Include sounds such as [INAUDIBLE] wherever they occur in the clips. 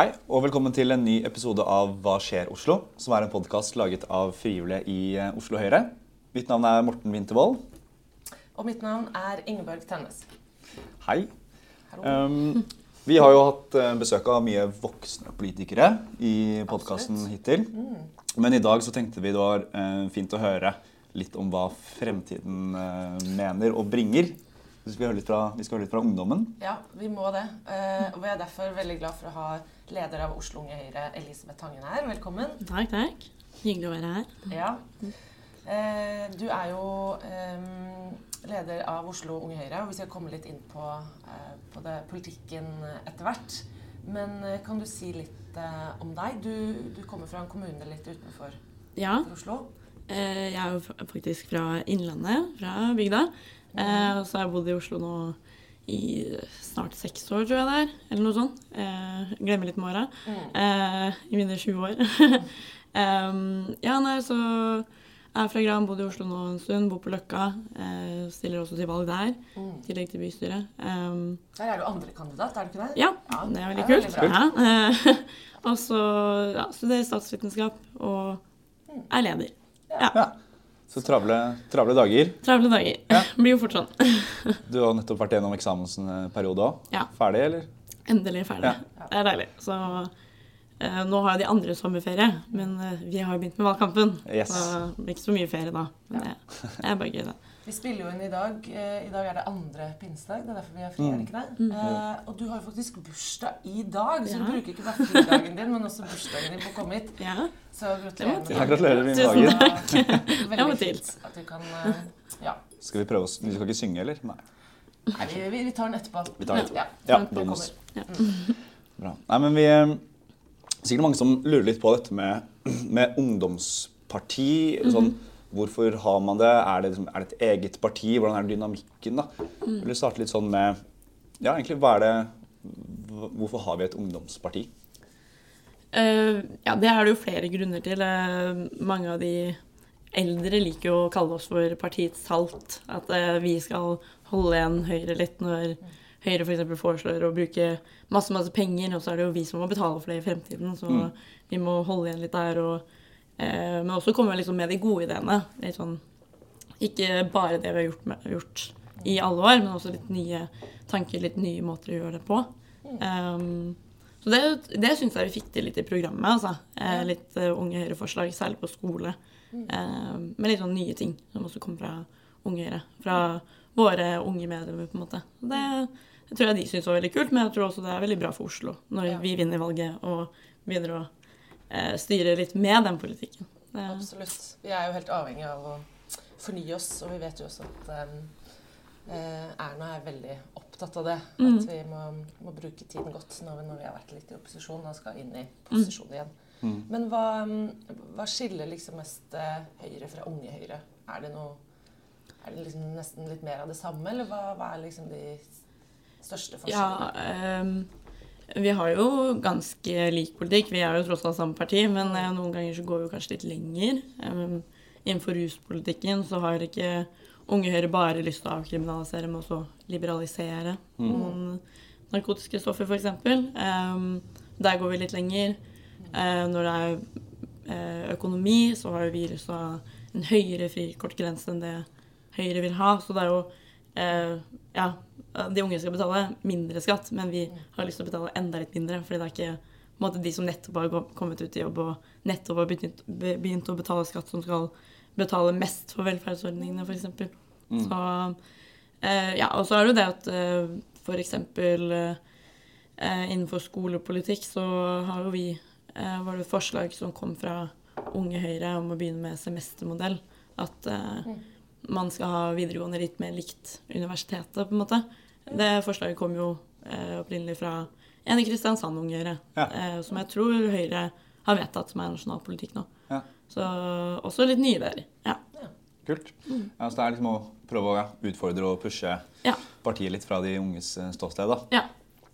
Hei, og velkommen til en ny episode av Hva skjer Oslo? Som er en podkast laget av frivillige i eh, Oslo Høyre. Mitt navn er Morten Wintervold. Og mitt navn er Ingeborg Tennes. Hei. Um, vi har jo hatt eh, besøk av mye voksne politikere i podkasten hittil. Mm. Men i dag så tenkte vi det var eh, fint å høre litt om hva fremtiden mener og bringer. Så skal vi, høre litt fra, vi skal høre litt fra ungdommen. Ja, vi må det. Eh, og vi er derfor veldig glad for å ha leder av Oslo Unge Høyre, Elisabeth Tangen her. Velkommen. Takk, takk. Hyggelig å være her. Ja. Eh, du er jo eh, leder av Oslo Unge Høyre, og vi skal komme litt inn på, på det, politikken etter hvert. Men kan du si litt eh, om deg? Du, du kommer fra en kommune litt utenfor Ja, Oslo. eh, jeg er jo faktisk fra Innlandet, fra bygda. Eh, og så har jeg bodd i Oslo nå i snart seks år, tror jeg det er. Eller noe sånt. Eh, glemmer litt med åra. Mm. Eh, I mine 20 år. um, [LAUGHS] ja, nei, så jeg er fra Gran, bodd i Oslo nå en stund, bor på Løkka. Eh, stiller også til valg der, Mm. i tillegg til bystyret. Um, Der er du andrekandidat, er du ikke det? ja, Ja, det er veldig det er kult. ja. [LAUGHS] og så ja, studerer statsvitenskap og Mm. er leder. Ja. Så travle, travle dager. Travle dager. Ja. [LAUGHS] Blir jo fort sånn. [LAUGHS] Du har nettopp vært gjennom eksamensperiode òg. Ja. Ferdig, eller? Endelig ferdig. Ja. Det er deilig. Så eh, nå har jo de andre sommerferie, men eh, vi har jo begynt med valgkampen. Yes. Så det blir ikke så mye ferie da. Men det, det er bare gøy, det. Vi spiller jo inn i dag. Eh, I dag er det andre pinsedag. Det er derfor vi har fri, er det ikke det? Mm. Eh, og du har jo faktisk bursdag i dag, så Ja. du bruker ikke bare fridagen din, men også bursdagen din på å komme hit. Ja. Så gratulerer. Det Ja, gratulerer med Tusen takk. [LAUGHS] Veldig fint at du kan eh, Ja. Skal vi prøve oss? Vi skal ikke synge, eller? Nei. Nei, vi, vi, vi tar den etterpå. Vi tar den etterpå. Ja, Ja, bonus. Ja. Bra. Nei, men vi eh, Sikkert mange som lurer litt på dette med, [CLEARS THROAT] med ungdomsparti. sånn, hvorfor har man det? Er det, liksom, er det et eget parti? Hvordan er dynamikken? da? Mm. vil starte litt sånn med Ja, egentlig, hva er det Hvorfor har vi et ungdomsparti? Uh, ja, det er det jo flere grunner til. Uh, mange av de eldre liker jo å kalle oss for partiets salt. At uh, vi skal holde igjen Høyre litt når Høyre f.eks. foreslår å bruke masse masse penger, og så er det jo vi som må betale for det i fremtiden. Så Mm. vi må holde igjen litt der. Og, eh, men også komme liksom med de gode ideene. Sånn, ikke bare det vi har gjort, med, gjort i alle år, men også litt nye tanker, litt nye måter å gjøre det på. Um, så det, det syns jeg vi fikk til litt i programmet. altså. Eh, litt uh, Unge Høyre-forslag, særlig på skole. Eh, med litt sånn nye ting som også kommer fra Unge Høyre. Fra våre unge medlemmer, på en måte. Det, det tror jeg de syns var veldig kult, men jeg tror også det er veldig bra for Oslo når Ja. vi vinner valget og begynner å styre litt med den politikken. Absolutt. Vi er jo helt avhengig av å fornye oss, og vi vet jo også at um, eh, Erna er veldig opptatt av det. Mm. At vi må, må bruke tiden godt når vi, når vi har vært litt i opposisjon og skal inn i posisjon igjen. Mm. Men hva, um, hva skiller liksom mest eh, Høyre fra Unge Høyre? Er det noe er det liksom nesten litt mer av det samme, eller hva, hva er liksom de største forskjellene? Ja, forskjellene? Ehm, vi har jo ganske lik politikk. Vi er jo tross alt samme parti, men eh, noen ganger så går vi kanskje litt lenger. Ehm, innenfor ruspolitikken så har ikke Unge Høyre bare lyst til å avkriminalisere, men også liberalisere noen narkotiske stoffer, f.eks. Um, der går vi litt lenger. Eh, når det er eh, økonomi, så har vi lyst til å ha en høyere frikortgrense enn det Høyre vil ha. Så det er jo Ja, de unge skal betale mindre skatt, men vi har lyst til å betale enda litt mindre. fordi det er ikke måte, de som nettopp har kommet ut i jobb og nettopp har begynt, begynt å betale skatt, som skal betale mest for velferdsordningene, f.eks. Mm. Så eh, Ja, og så er det jo det at eh, f.eks. Eh, innenfor skolepolitikk så har jo vi eh, var det et forslag som kom fra Unge Høyre om å begynne med semestermodell. At eh, man skal ha videregående litt mer likt universitetet, på en måte. Det forslaget kom jo eh, opprinnelig fra en i Kristiansand Unge Ja. eh, som jeg tror Høyre har vedtatt som er nasjonal politikk nå. Ja. Så også litt nye ideer. Ja. Kult. Ja, så det er liksom å prøve å ja, utfordre og pushe Ja. partiet litt fra de unges eh, ståsted. da. ja.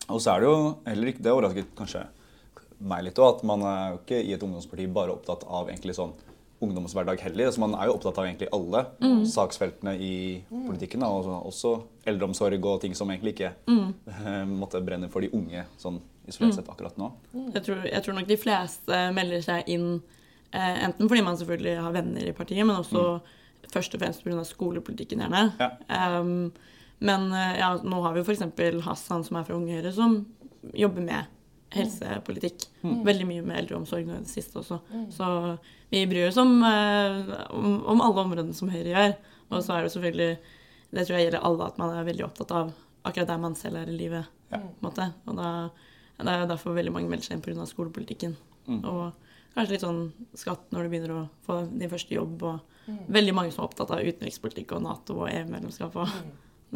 Og så er det jo heller ikke Det overrasket kanskje meg litt òg, at man er jo ikke i et ungdomsparti bare opptatt av egentlig sånn ungdomshverdag heller. Altså, man er jo opptatt av egentlig alle saksfeltene i politikken. Da, og også eldreomsorg og ting som egentlig ikke mm. måtte brenne for de unge sånn isolert sett akkurat nå. Jeg tror, jeg tror nok de fleste melder seg inn eh, enten fordi man selvfølgelig har venner i partiet, men også først og fremst pga. skolepolitikken, gjerne. Ja. Um, men eh, ja, nå har vi jo f.eks. Hassan, som er fra Unge Høyre, som jobber med helsepolitikk. Veldig mye med eldreomsorg nå i det siste også. Så vi bryr oss om, eh, om, om alle områdene som Høyre gjør. Og så er det selvfølgelig Det tror jeg gjelder alle, at man er veldig opptatt av akkurat der man selv er i livet. Ja. Og da, det er derfor veldig mange melder seg inn pga. skolepolitikken. Og kanskje litt sånn skatt når du begynner å få din første jobb. Og veldig mange som er opptatt av utenrikspolitikk og Nato og EU-medlemskap. og [LAUGHS]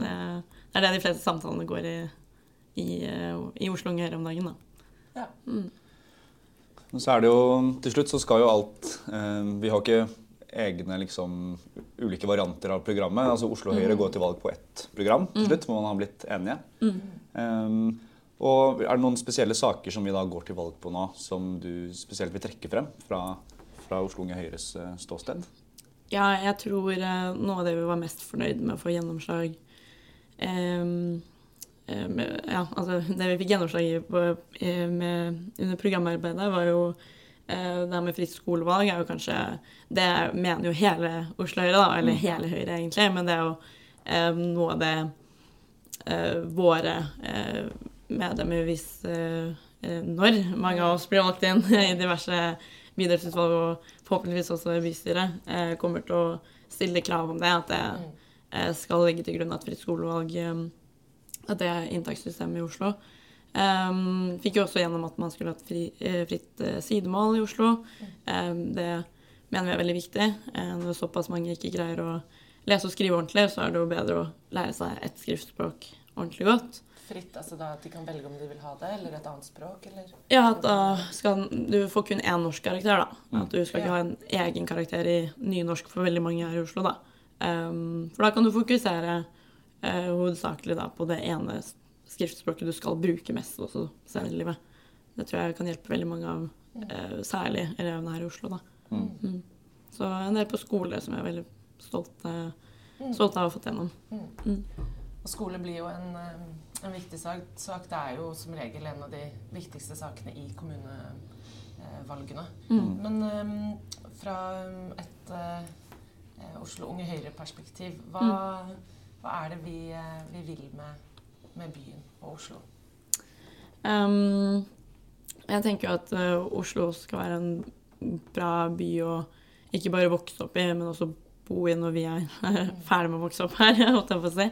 Det, det er det de fleste samtalene går i i, eh, i Oslo Unge Høyre om dagen. da. Ja. Mm. så er det jo Til slutt så skal jo alt eh, Vi har ikke egne liksom ulike varianter av programmet. Altså Oslo Høyre går til valg på ett program til slutt, hvor man har blitt enige. Eh, og er det noen spesielle saker som vi da går til valg på nå, som du spesielt vil trekke frem fra, fra Oslo Unge Høyres eh, ståsted? Ja, jeg tror eh, noe av det vi var mest fornøyd med å få gjennomslag um, ja, altså Det vi fikk gjennomslag i eh, med, under programarbeidet, var jo eh, det her med fritt skolevalg. er jo kanskje, Det mener jo hele Oslo Høyre, da, eller hele Høyre egentlig, men det er jo eh, noe av det eh, våre eh, medlemmer, hvis eh, eh, når mange av oss blir valgt inn [LAUGHS] i diverse bydelsutvalg og forhåpentligvis også bystyret, eh, kommer til å stille krav om det. At det eh, skal legge til grunn at fritt skolevalg eh, det er inntakssystemet i Oslo. Um, fikk jo også gjennom at man skulle ha et fri, eh, fritt eh, sidemål i Oslo. Um, det mener vi er veldig viktig. Eh, når såpass mange ikke greier å lese og skrive ordentlig, så er det jo bedre å lære seg et skriftspråk ordentlig godt. Fritt, altså da at de kan velge om de vil ha det, eller et annet språk, eller Ja, at da skal du får kun én norskkarakter, da. At du skal ikke ha en egen karakter i nynorsk for veldig mange her i Oslo, da. Um, for da kan du fokusere eh, hovedsakelig da på det ene skriftspråket du skal bruke mest også senere i livet. Det tror jeg kan hjelpe veldig mange av eh, særlig elevene her i Oslo, da. Mm. Så en del på skole som jeg er veldig stolt, eh, stolt av å ha fått gjennom. Og skole blir jo en, eh, en viktig sak. sak. Det er jo som regel en av de viktigste sakene i kommunevalgene. Men um, fra et uh, Oslo Unge Høyre-perspektiv, hva, hva er det vi, eh, vi vil med, med byen og Oslo? Um, jeg tenker at uh, Oslo skal være en bra by å ikke bare vokse opp i, men også bo i når vi er [LAUGHS] ferdig med å vokse opp her. [LAUGHS] holdt jeg på å si.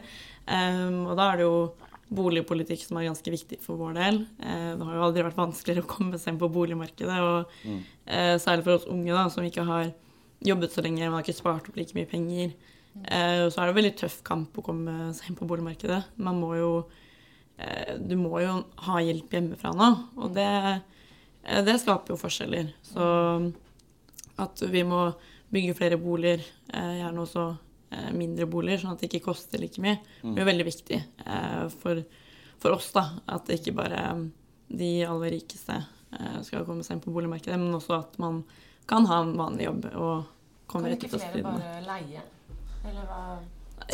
Um, og da er det jo boligpolitikk som er ganske viktig for vår del. Uh, det har jo aldri vært vanskeligere å komme seg inn på boligmarkedet, og uh, særlig for oss unge da, som ikke har jobbet så lenge, man har ikke spart opp like mye penger. Eh, så er det en veldig tøff kamp å komme seg inn på boligmarkedet. Man må jo eh, du må jo ha hjelp hjemmefra nå, og det, eh, det skaper jo forskjeller. Så at vi må bygge flere boliger, eh, gjerne også mindre boliger, sånn at det ikke koster like mye, blir veldig viktig eh, for, for oss. da, At det ikke bare de aller rikeste eh, skal komme seg inn på boligmarkedet, men også at man kan ha en vanlig jobb og komme Kan rett ikke ut av flere bare leie? Eller hva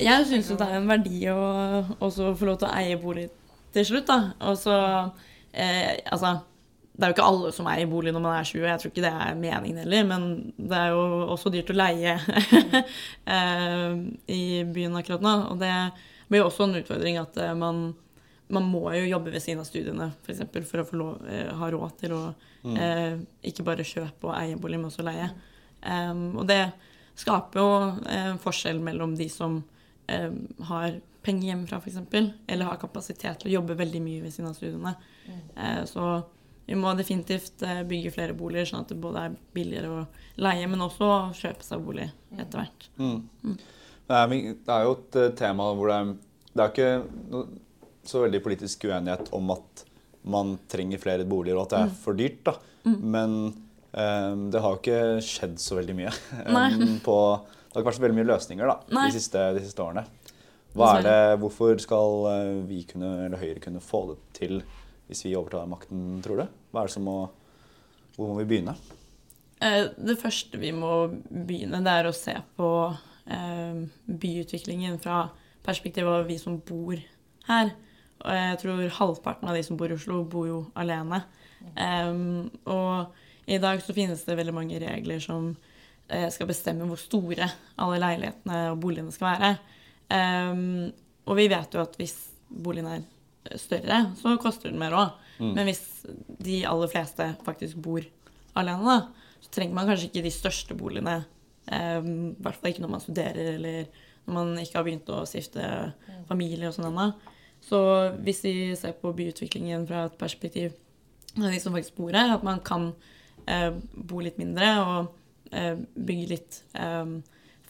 Jeg syns jo det er en verdi å også få lov til å eie bolig til slutt, da. Og så eh, Altså, det er jo ikke alle som eier bolig når man er 20, jeg tror ikke det er meningen heller, men det er jo også dyrt å leie [LAUGHS] eh, i byen akkurat nå. Og det blir jo også en utfordring at eh, man, man må jo jobbe ved siden av studiene For, eksempel, for å få lov, eh, ha råd til å eh, ikke bare kjøpe og eie bolig, men også leie. Um, og det skaper jo eh, en forskjell mellom de som eh, har penger hjemmefra, f.eks., eller har kapasitet til å jobbe veldig mye ved siden av studiene. Eh, så vi må definitivt eh, bygge flere boliger, sånn at det både er billigere å leie, men også å kjøpe seg bolig etter hvert. Det er, det er jo et eh, tema hvor det er, det er ikke så veldig politisk uenighet om at man trenger flere boliger, og at det er for dyrt. da. Men eh, det har jo ikke skjedd så veldig mye. Nei. eh, på, det har ikke vært så veldig mye løsninger da, de siste, de siste årene. Det, hvorfor skal eh, vi kunne, eller Høyre kunne få det til hvis vi overtar makten, tror du? Hva er det som må, hvor må vi begynne? Eh, Det første vi må begynne, det er å se på eh, byutviklingen fra perspektivet av vi som bor her. Og jeg tror halvparten av de som bor i Oslo, bor jo alene. Og i dag så finnes det veldig mange regler som eh, skal bestemme hvor store alle leilighetene og boligene skal være. Em, og vi vet jo at hvis boligen er større, så koster den mer òg. Men hvis de aller fleste faktisk bor alene, da, så trenger man kanskje ikke de største boligene. Um, I hvert fall ikke når man studerer eller når man ikke har begynt å stifte familie og sånn ennå. Så hvis vi ser på byutviklingen fra et perspektiv av de som faktisk bor her, at man kan eh, bo litt mindre og eh, bygge litt eh,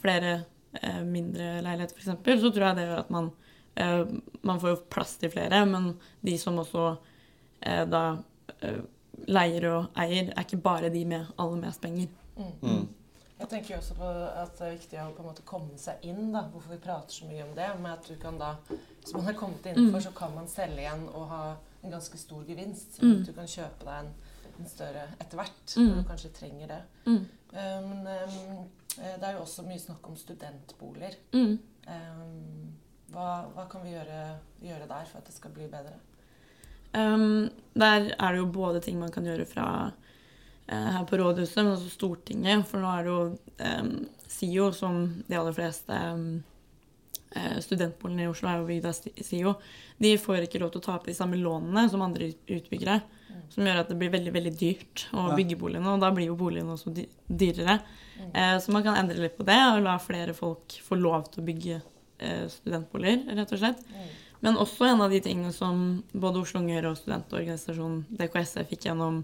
flere eh, mindre leiligheter, f.eks., så tror jeg det gjør at man eh, Man får jo plass til flere, men de som også eh, da eh, leier og eier, er ikke bare de med aller mest penger. Mm. Jeg tenker jo også på at det er viktig å på en måte komme seg inn. da, Hvorfor vi prater så mye om det. med at du kan da, Hvis man har kommet innenfor, så kan man selge igjen og ha en ganske stor gevinst. Mm. Du kan kjøpe deg en, en større etter hvert, når du kanskje trenger det. Mm. Eh, Men eh, det er jo også mye snakk om studentboliger. Mm. Eh, Hva, hva kan vi gjøre, gjøre der for at det skal bli bedre? Um, der er det jo både ting man kan gjøre fra eh, her på rådhuset, men også Stortinget. For nå er det jo um, SIO, som de aller fleste um, eh, studentboligene i Oslo er jo bygd av SIO. De får ikke lov til å ta opp de samme lånene som andre utbyggere. Som gjør at det blir veldig veldig dyrt å bygge boligene, og da blir jo boligene også dyrere. Eh, så man kan endre litt på det og la flere folk få lov til å bygge eh, studentboliger, rett og slett. Men også en av de tingene som både Oslo Unge og studentorganisasjonen DKSE fikk gjennom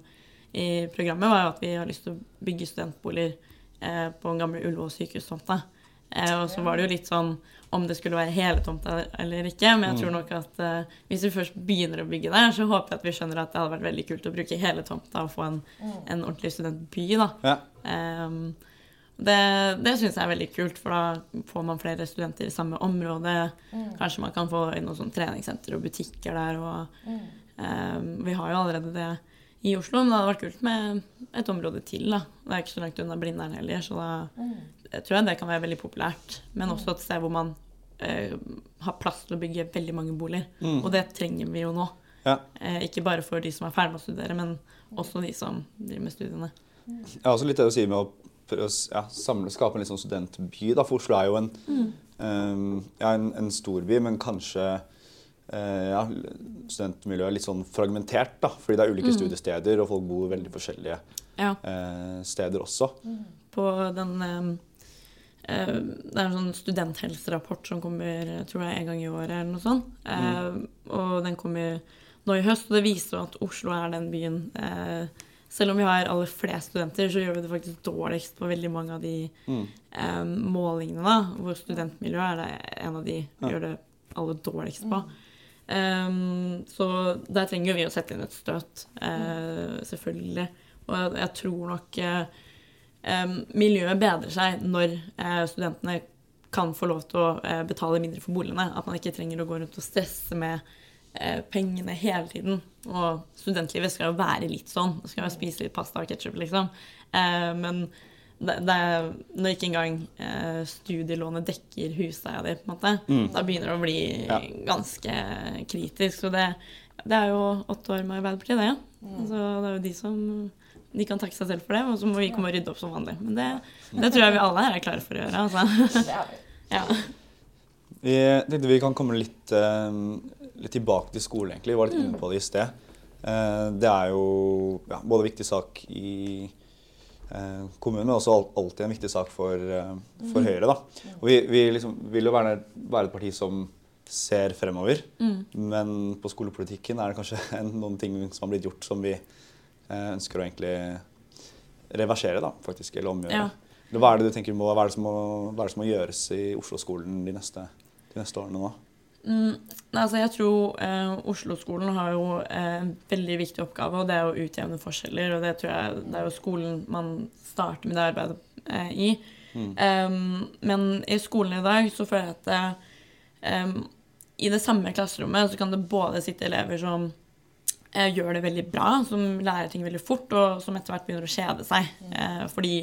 i programmet, var jo at vi har lyst til å bygge studentboliger eh, på en gammel Ullevål sykehustomte. Eh, og så var det jo litt sånn om det skulle være hele tomta eller ikke. Men jeg tror nok at uh, hvis vi først begynner å bygge der, så håper jeg at vi skjønner at det hadde vært veldig kult å bruke hele tomta og få en, en ordentlig studentby, da. Ja. Um, det det syns jeg er veldig kult, for da får man flere studenter i samme område. Kanskje man kan få inn noen sånn treningssenter og butikker der. Og, ehm, vi har jo allerede det i Oslo, men det hadde vært kult med et område til. da. Det er ikke så langt unna Blindern heller, så da jeg tror jeg det kan være veldig populært. Men også et sted hvor man eh, har plass til å bygge veldig mange boliger. Og det trenger vi jo nå. Ja. Eh, ikke bare for de som er ferdig med å studere, men også de som driver med studiene. Jeg har også litt det å si med å prøve å ja, samle, skape en litt sånn studentby. Da. For Oslo er jo en, ehm, ja, en, en storby, men kanskje Uh, ja, studentmiljøet er litt sånn fragmentert. Da, fordi det er ulike studiesteder, og folk bor veldig forskjellige Ja. uh, steder også. på den eh, Det er en sånn studenthelserapport som kommer tror jeg, en gang i året, eller noe sånt. Mm. Og den kommer nå i høst, og det viser at Oslo er den byen eh, Selv om vi har aller flest studenter, så gjør vi det faktisk dårligst på veldig mange av de mm. målingene, da, hvor studentmiljøet er det en av de vi gjør det aller dårligst på. Um, så der trenger vi å sette inn et støt, uh, selvfølgelig. Og jeg, jeg tror nok eh, em, miljøet bedrer seg når eh, studentene kan få lov til å eh, betale mindre for boligene. At man ikke trenger å gå rundt og stresse med eh, pengene hele tiden. Og studentlivet skal jo være litt sånn. Skal jo spise litt pasta og ketsjup, liksom. Eh, men det, det er, når ikke engang eh, studielånet dekker husleia di, på en måte, da begynner det å bli Ja. ganske kritisk. Så det, det er jo åtte år med Arbeiderpartiet, det. ja. Altså, det er jo de som de kan takke seg selv for det, og så må vi komme og rydde opp som vanlig. Men det, det tror jeg vi alle her er klare for å gjøre. Altså. Det er vi. Ja. Vi tenkte vi kan komme litt, eh, litt tilbake til skolen, egentlig. Vi var litt inne på det i sted. Eh, det er jo ja, både viktig sak i eh, kommunen, men også alltid en viktig sak for, for Høyre. Da. Og vi, vi liksom vil jo være, være et parti som ser fremover, men på skolepolitikken er det kanskje [LAUGHS] noen ting som har blitt gjort som vi ønsker å egentlig reversere, da, faktisk, eller omgjøre. Ja. Hva er det du tenker må, hva er det som må, hva er det som må gjøres i Oslo-skolen de de neste årene nå? Mm, altså jeg tror eh, Oslo-skolen har jo eh, en veldig viktig oppgave, og det er å utjevne forskjeller. Og det tror jeg det er jo skolen man starter med det arbeidet eh, i. Um, men i skolen i dag så føler jeg at um, i det samme klasserommet så kan det både sitte elever som eh, gjør det veldig bra, som lærer ting veldig fort, og som etter hvert begynner å kjede seg. Eh, fordi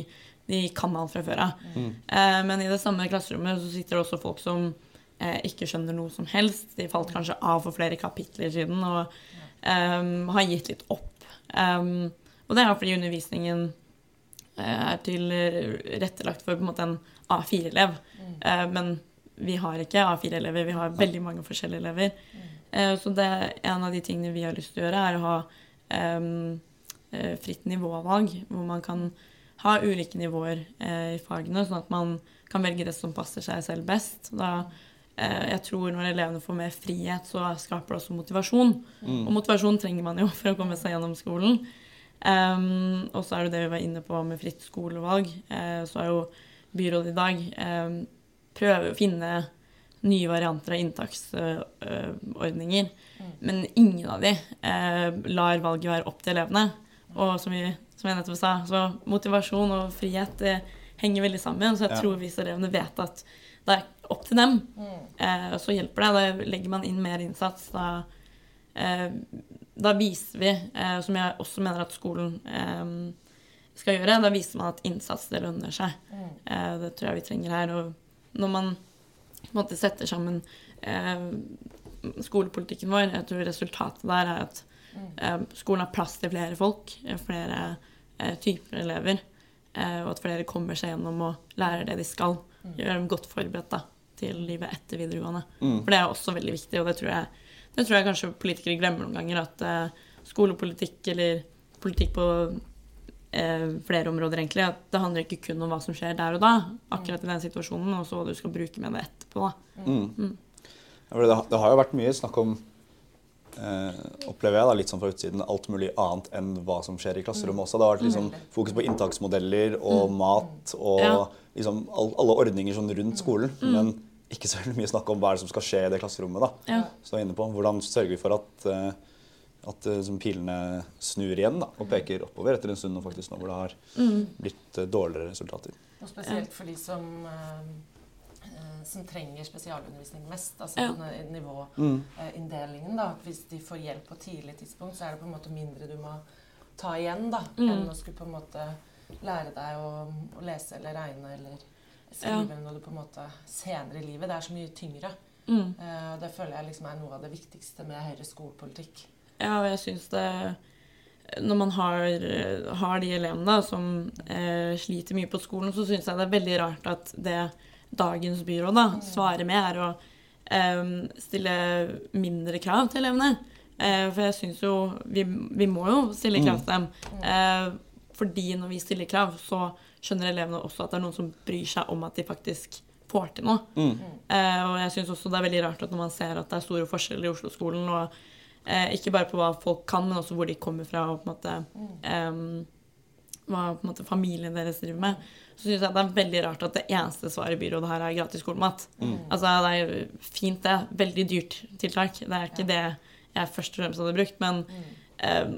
de kan alt fra før av. Eh, men i det samme klasserommet så sitter det også folk som eh, ikke skjønner noe som helst. De falt kanskje av for flere kapitler siden og eh, har gitt litt opp. Um, og det er fordi undervisningen er er tilrettelagt for på en måte en A4-elev. Eh, men vi har ikke A4-elever, vi har veldig mange forskjellige elever. Eh, så det en av de tingene vi har lyst til å gjøre, er å ha eh, fritt nivåvalg, hvor man kan ha ulike nivåer uh, i fagene, sånn at man kan velge det som passer seg selv best. Da, uh, jeg tror når elevene får mer frihet, så skaper det også motivasjon. Og motivasjon trenger man jo [LAUGHS] for å komme seg gjennom skolen. Um, og så er det det vi var inne på med fritt skolevalg. Uh, så er jo byrådet i dag em, prøver å finne nye varianter av inntaksordninger. Men ingen av de eh, lar valget være opp til elevene. Og som, vi, som jeg nettopp sa, så motivasjon og frihet det henger veldig sammen. Så jeg Ja. tror hvis elevene vet at det er opp til dem, eh, så hjelper det. Da legger man inn mer innsats. Da, eh, da viser vi, som jeg også mener at skolen skal gjøre, da viser man at innsats det lønner seg. Eh, det tror jeg vi trenger her. Og når man måte setter sammen eh, skolepolitikken vår, jeg tror resultatet der er at eh, skolen har plass til flere folk, flere eh, typer elever, eh, og at flere kommer seg gjennom og lærer det de skal. Gjør dem godt forberedt da, til livet etter videregående. Mm. For det er også veldig viktig, og det tror jeg, det tror jeg kanskje politikere glemmer noen ganger, at eh, skolepolitikk eller politikk på flere områder, egentlig, at det handler ikke kun om hva som skjer der og da, akkurat i den situasjonen, og så hva du skal bruke med det etterpå. Da. Mm. Ja, det, det har jo vært mye snakk om eh, opplever jeg da, litt sånn fra utsiden, alt mulig annet enn hva som skjer i klasserommet også. Det har vært liksom fokus på inntaksmodeller og mat og Ja. liksom all, alle ordninger sånn rundt skolen. Men ikke så mye snakk om hva det som skal skje i det klasserommet. da. Ja. Så er inne på, Hvordan sørger vi for at, eh, at eh, liksom pilene snur igjen da, og peker oppover etter en stund nå faktisk nå hvor det har blitt eh, dårligere resultater. Og spesielt for de som, eh, som trenger spesialundervisning mest. Altså Ja. nivåinndelingen. Mm. Hvis de får hjelp på tidlig tidspunkt, så er det på en måte mindre du må ta igjen da, Mm. enn å skulle på en måte lære deg å, å lese eller regne eller skrive når du på en måte senere i livet. Det er så mye tyngre. Mm. Det føler jeg liksom er noe av det viktigste med Høyres skolepolitikk. Ja, og jeg syns det Når man har, har de elevene da, som eh, sliter mye på skolen, så syns jeg det er veldig rart at det dagens byråd da, svarer med, er å eh, stille mindre krav til elevene. Eh, for jeg syns jo vi, vi må jo stille krav til dem. Eh, fordi når vi stiller krav, så skjønner elevene også at det er noen som bryr seg om at de faktisk får til noe. Mm. Eh, og jeg syns også det er veldig rart at når man ser at det er store forskjeller i Oslo-skolen, og eh, ikke bare på hva folk kan, men også hvor de kommer fra, og på en måte em, hva på en måte familien deres driver med, så syns jeg det er veldig rart at det eneste svaret i byrådet her er gratis skolemat. Altså, det er fint, det. Veldig dyrt tiltak. Det er ikke det jeg først og fremst hadde brukt, men em,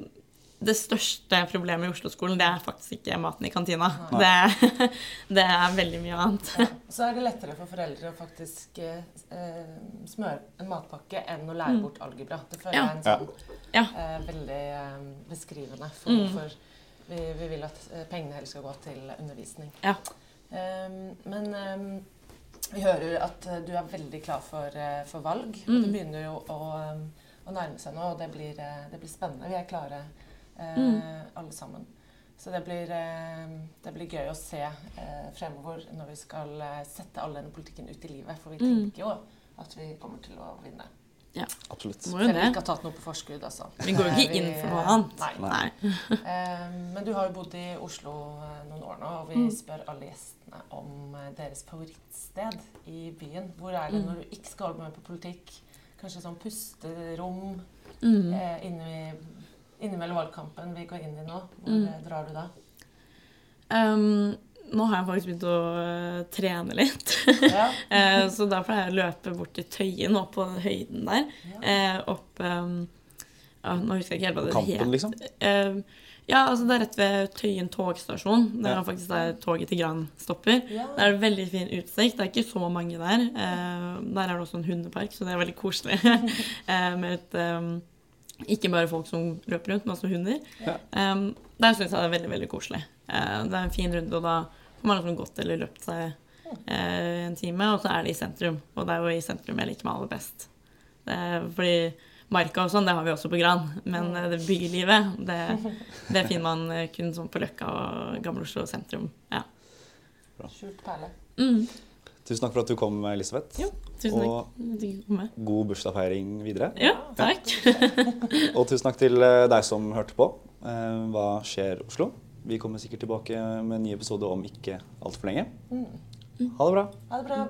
det største problemet i Oslo-skolen, det er faktisk ikke maten i kantina. Det, [LAUGHS] det er veldig mye annet. Ja. Så er det lettere for foreldre å faktisk eh, smøre en matpakke enn å lære bort algebra. Det føler Ja. jeg er en sånn Ja. eh, veldig eh, beskrivende for Mm. vi, vi vil at eh, pengene heller skal gå til undervisning. Ja. Ehm, men ehm, vi hører at eh, du er veldig klar for, eh, for valg. Mm. det begynner jo å, ehm, å nærme seg nå, og det blir, det blir spennende. Vi er klare Mm. alle sammen. Så det blir, eh, det blir gøy å se eh, fremover når vi skal eh, sette all denne politikken ut i livet. For vi Mm. tenker jo at vi kommer til å vinne. Ja. Absolutt. Må Selv jo om vi ikke har tatt noe på forskudd, altså. Vi går jo ikke Vi- inn for noe annet. Nei. Nei. [LAUGHS] Eh, Men du har jo bodd i Oslo eh, noen år nå, og vi Mm. spør alle gjestene om eh, deres favorittsted i byen. Hvor er det Mm. når du ikke skal holde med på politikk? Kanskje sånn pusterom Mm. inne inni- innimellom valgkampen vi går inn i nå. Hvor Mm. eh, drar du da? Um, nå har jeg faktisk begynt å eh, trene litt. Ja. [LAUGHS] Eh, så da pleier jeg å løpe bort til Tøyen, opp på høyden der. Eh, opp um, ja, Nå husker jeg ikke helt hva det Kampen, liksom? Eh, ja, altså det er rett ved Tøyen togstasjon. Det er Ja. faktisk der toget til Gran stopper. Ja. Det er veldig fin utsikt. Det er ikke så mange der. Eh, der er det også en hundepark, så det er veldig koselig. [LAUGHS] eh, med et um, Ikke bare folk som løper rundt, men også hunder. Ja. Um, der syns jeg det er veldig veldig koselig. Uh, det er en fin runde, og da får man liksom gått eller løpt seg uh, en time, og så er det i sentrum. Og det er jo i sentrum jeg liker meg aller best. Det er, fordi Marka og sånn, det har vi også på Gran, men eh, det bylivet, det, det finner man eh, kun sånn på Løkka og Gamle Oslo sentrum. Ja. Skjult perle. Mm. Tusen takk for at du kom, Elisabeth. Ja, tusen takk. Og for at du kom med. god bursdagsfeiring videre. Ja, takk. [LAUGHS] Og tusen takk til eh, deg som hørte på. Eh, Hva skjer Oslo? Vi kommer sikkert tilbake med en ny episode om ikke altfor lenge. Ha det bra. Ha det bra.